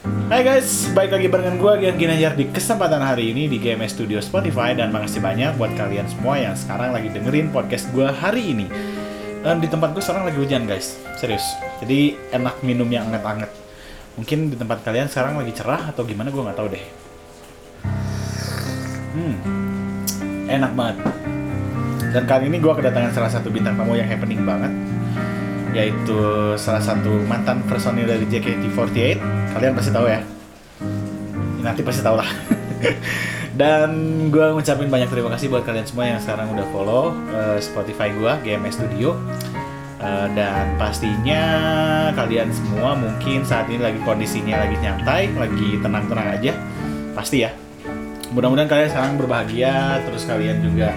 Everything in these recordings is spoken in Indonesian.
Hai guys, balik lagi barengan gue Gian Ginajar di kesempatan hari ini di GMS Studio Spotify dan makasih banyak buat kalian semua yang sekarang lagi dengerin podcast gue hari ini. Dan di tempat gue sekarang lagi hujan guys, serius. Jadi enak minum yang anget-anget. Mungkin di tempat kalian sekarang lagi cerah atau gimana gue nggak tahu deh. Hmm, enak banget. Dan kali ini gue kedatangan salah satu bintang tamu yang happening banget yaitu salah satu mantan personil dari JKT48 kalian pasti tahu ya. Nanti pasti tahu lah. Dan gue ngucapin banyak terima kasih buat kalian semua yang sekarang udah follow uh, Spotify gue GMS Studio. Uh, dan pastinya kalian semua mungkin saat ini lagi kondisinya lagi nyantai lagi tenang-tenang aja. Pasti ya. Mudah-mudahan kalian sekarang berbahagia terus kalian juga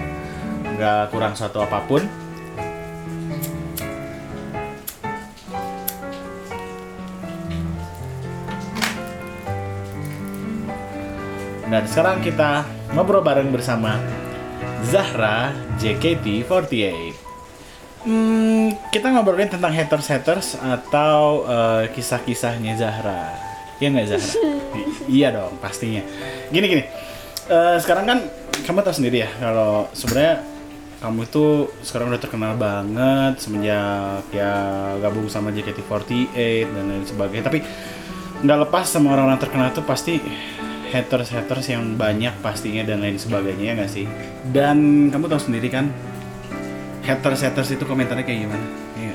nggak kurang suatu apa pun Dan sekarang kita ngobrol bareng bersama Zahra JKT48. Hmm, kita ngobrolin tentang haters-haters atau uh, kisah-kisahnya Zahra. Iya nggak Zahra? Iya dong, pastinya. Gini gini. Uh, sekarang kan kamu tahu sendiri ya kalau sebenarnya kamu itu sekarang udah terkenal banget semenjak ya gabung sama JKT48 dan lain sebagainya. Tapi nggak lepas sama orang-orang terkenal itu pasti haters-haters yang banyak pastinya dan lain sebagainya ya nggak sih? Dan kamu tahu sendiri kan haters-haters itu komentarnya kayak gimana? Iya.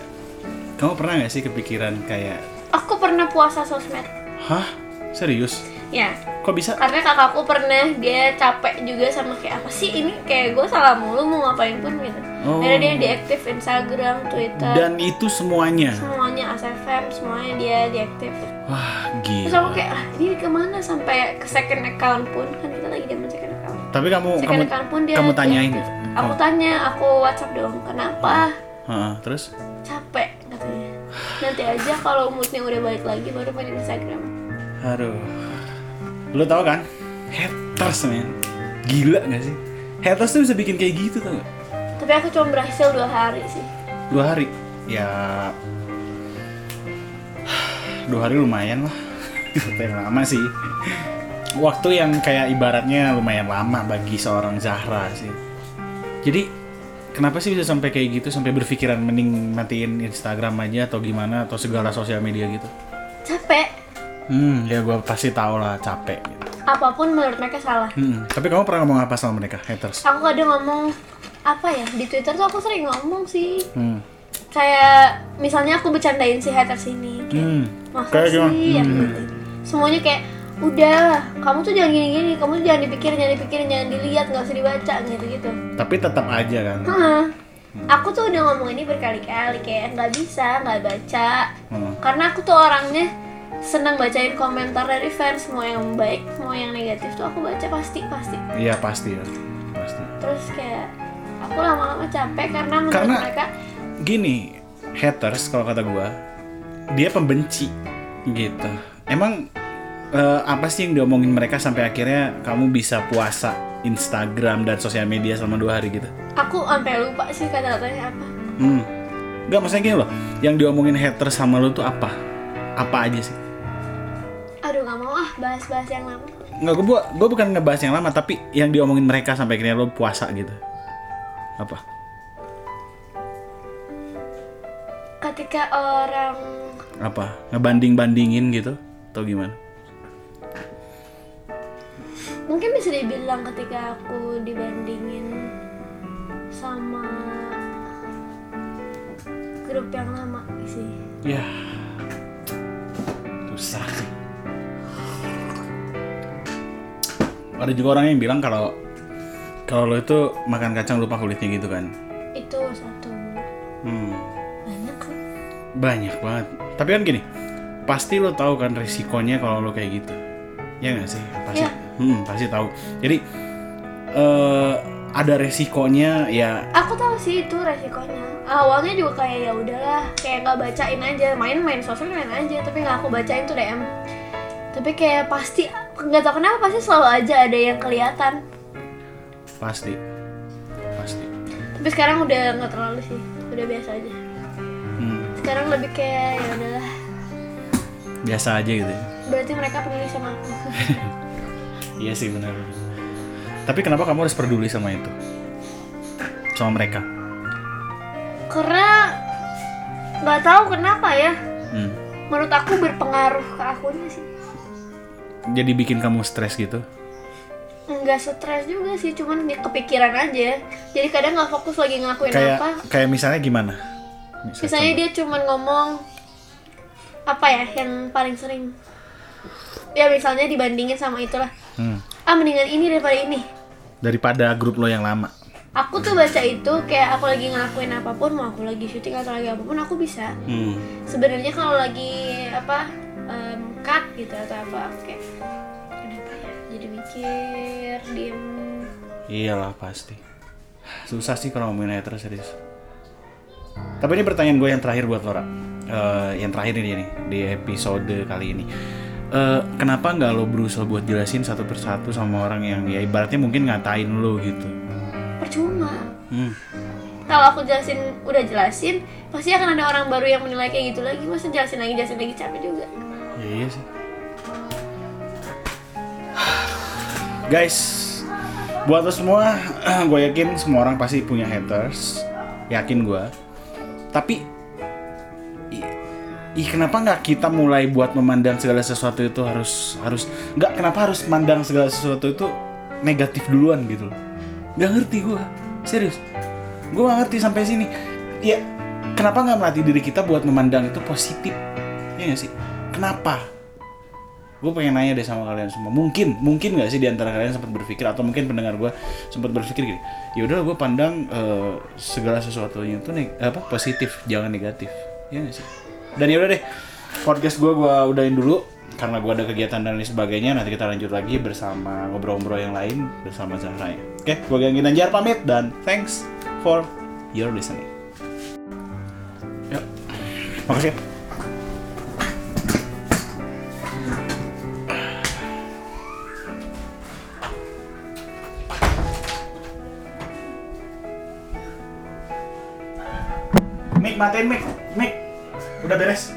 Kamu pernah nggak sih kepikiran kayak, Aku pernah puasa sosmed. hah serius? Ya, Kok bisa? karena kakakku pernah dia capek juga sama kayak apa sih ini kayak gue salah mulu mau ngapain pun gitu. Oh. Akhirnya dia diaktif Instagram, Twitter, Dan itu semuanya. semuanya ASFM, semuanya dia diaktif. Wah Terus aku gila. kayak ah ini ke mana sampai ke second account pun kan kita lagi zaman second account. Tapi kamu Second kamu account pun dia kamu tanyain. diaktif. Aku Oh. tanya, aku WhatsApp dong, kenapa? Heeh, terus? Capek katanya. Nanti aja kalau moodnya udah balik lagi baru main Instagram. Aduh. Lu tau kan? Haters men. Gila gak sih? Haters tuh bisa bikin kayak gitu tau gak? Tapi aku cuma berhasil dua hari sih. dua hari ya dua hari lumayan lah yang lama sih waktu yang kayak ibaratnya lumayan lama bagi seorang Zahra sih jadi kenapa sih bisa sampai kayak gitu sampai berpikiran mending matiin Instagram aja atau gimana atau segala sosial media gitu Capek. hmm ya gue pasti tau lah capek gitu. Apa pun menurut mereka salah. Hmm, tapi kamu pernah ngomong apa sama mereka haters Aku kadang ngomong apa ya di Twitter tuh aku sering ngomong sih hmm. kayak misalnya aku bercandain si haters ini kayak Hmm. masa Kayak sih yang Hmm. gitu semuanya kayak udah kamu tuh jangan gini-gini kamu tuh jangan dipikirin jangan dipikirin jangan dilihat nggak usah dibaca gitu gitu tapi tetap aja kan Hah. aku tuh udah ngomong ini berkali-kali kayak nggak bisa nggak baca Hmm. karena aku tuh orangnya senang bacain komentar dari fans mau yang baik mau yang negatif tuh aku baca pasti pasti iya pasti ya pasti terus kayak aku lama-lama capek karena menurut Karena- mereka gini haters kalau kata gua dia pembenci gitu. Emang eh, apa sih yang diomongin mereka sampai akhirnya kamu bisa puasa Instagram dan sosial media selama dua hari gitu? Aku sampai lupa sih kata-katanya apa. Hmm. Nggak maksudnya gini loh yang diomongin haters sama lu tuh apa? Apa aja sih? Aduh nggak mau ah bahas-bahas yang lama. Nggak gua gua bukan ngebahas yang lama tapi yang diomongin mereka sampai akhirnya lu puasa gitu apa? Ketika orang apa? Ngebanding bandingin gitu? Atau gimana? Mungkin bisa dibilang ketika aku dibandingin sama grup yang lama sih. Ya, susah sih. Ada juga orang yang bilang kalau kalau lo itu makan kacang lupa kulitnya gitu kan. itu satu Hmm, banyak kan banyak banget. Tapi kan gini, pasti lo tahu kan resikonya kalau lo kayak gitu. Ya nggak sih? Pasti. Iya. Hmm, pasti tahu. Jadi eh ada resikonya ya aku tahu sih itu resikonya awalnya juga kayak ya udahlah kayak nggak bacain aja main-main sosmed main aja tapi nggak aku bacain tuh DM tapi kayak pasti nggak tahu kenapa pasti selalu aja ada yang kelihatan pasti pasti. tapi sekarang udah nggak terlalu sih udah biasa aja Hmm, sekarang lebih kayak ya udahlah biasa aja gitu. ya. berarti mereka peduli sama aku Iya sih benar. Tapi kenapa kamu harus peduli sama itu? Sama mereka? karena nggak tahu kenapa ya Hmm. menurut aku berpengaruh ke akunya sih Jadi bikin kamu stres gitu? Nggak stres juga sih cuman di kepikiran aja jadi kadang nggak fokus lagi ngelakuin Kayak apa kayak misalnya gimana? misalnya dia cuman ngomong apa ya yang paling sering ya misalnya dibandingin sama itulah Hmm. ah mendingan ini daripada ini Daripada grup lo yang lama. aku tuh baca itu kayak aku lagi ngelakuin apa pun mau aku lagi syuting atau lagi apa pun aku bisa Hmm. sebenarnya kalau lagi apa em, cut gitu atau apa kayak kenapa ya jadi mikir diem Iyalah pasti. Susah sih kalau ngomongin hater serius. Tapi ini pertanyaan gue yang terakhir buat Lora. Eh, yang terakhir ini nih di episode kali ini. Eh, kenapa nggak lo berusaha buat jelasin satu persatu sama orang yang ya ibaratnya mungkin ngatain lo gitu? percuma Hmm. kalau aku jelasin udah jelasin pasti akan ada orang baru yang menilai kayak gitu lagi masa jelasin lagi jelasin lagi capek juga Ya, iya sih. Guys, buat lo semua, gue yakin semua orang pasti punya haters, yakin gue. Tapi, ih kenapa nggak kita mulai buat memandang segala sesuatu itu harus harus nggak kenapa harus mandang segala sesuatu itu negatif duluan gitu loh? Nggak ngerti gue, serius. Gue nggak ngerti sampai sini. Ya, kenapa nggak melatih diri kita buat memandang itu positif? Ya nggak sih? Kenapa? Gue pengen nanya deh sama kalian semua. Mungkin mungkin nggak sih di antara kalian sempat berpikir atau mungkin pendengar gue sempat berpikir gini ya udah gue pandang eh, segala sesuatunya itu neg- apa positif jangan negatif. Ya nggak sih? Dan ya udah deh podcast gue gue udahin dulu karena gue ada kegiatan dan lain sebagainya. Nanti kita lanjut lagi bersama ngobrol-ngobrol yang lain bersama Zahra ya. Oke gue Ganggi Nanjar pamit dan thanks for your listening. Yuk makasih Mik, matiin Mik. Mik. Udah beres.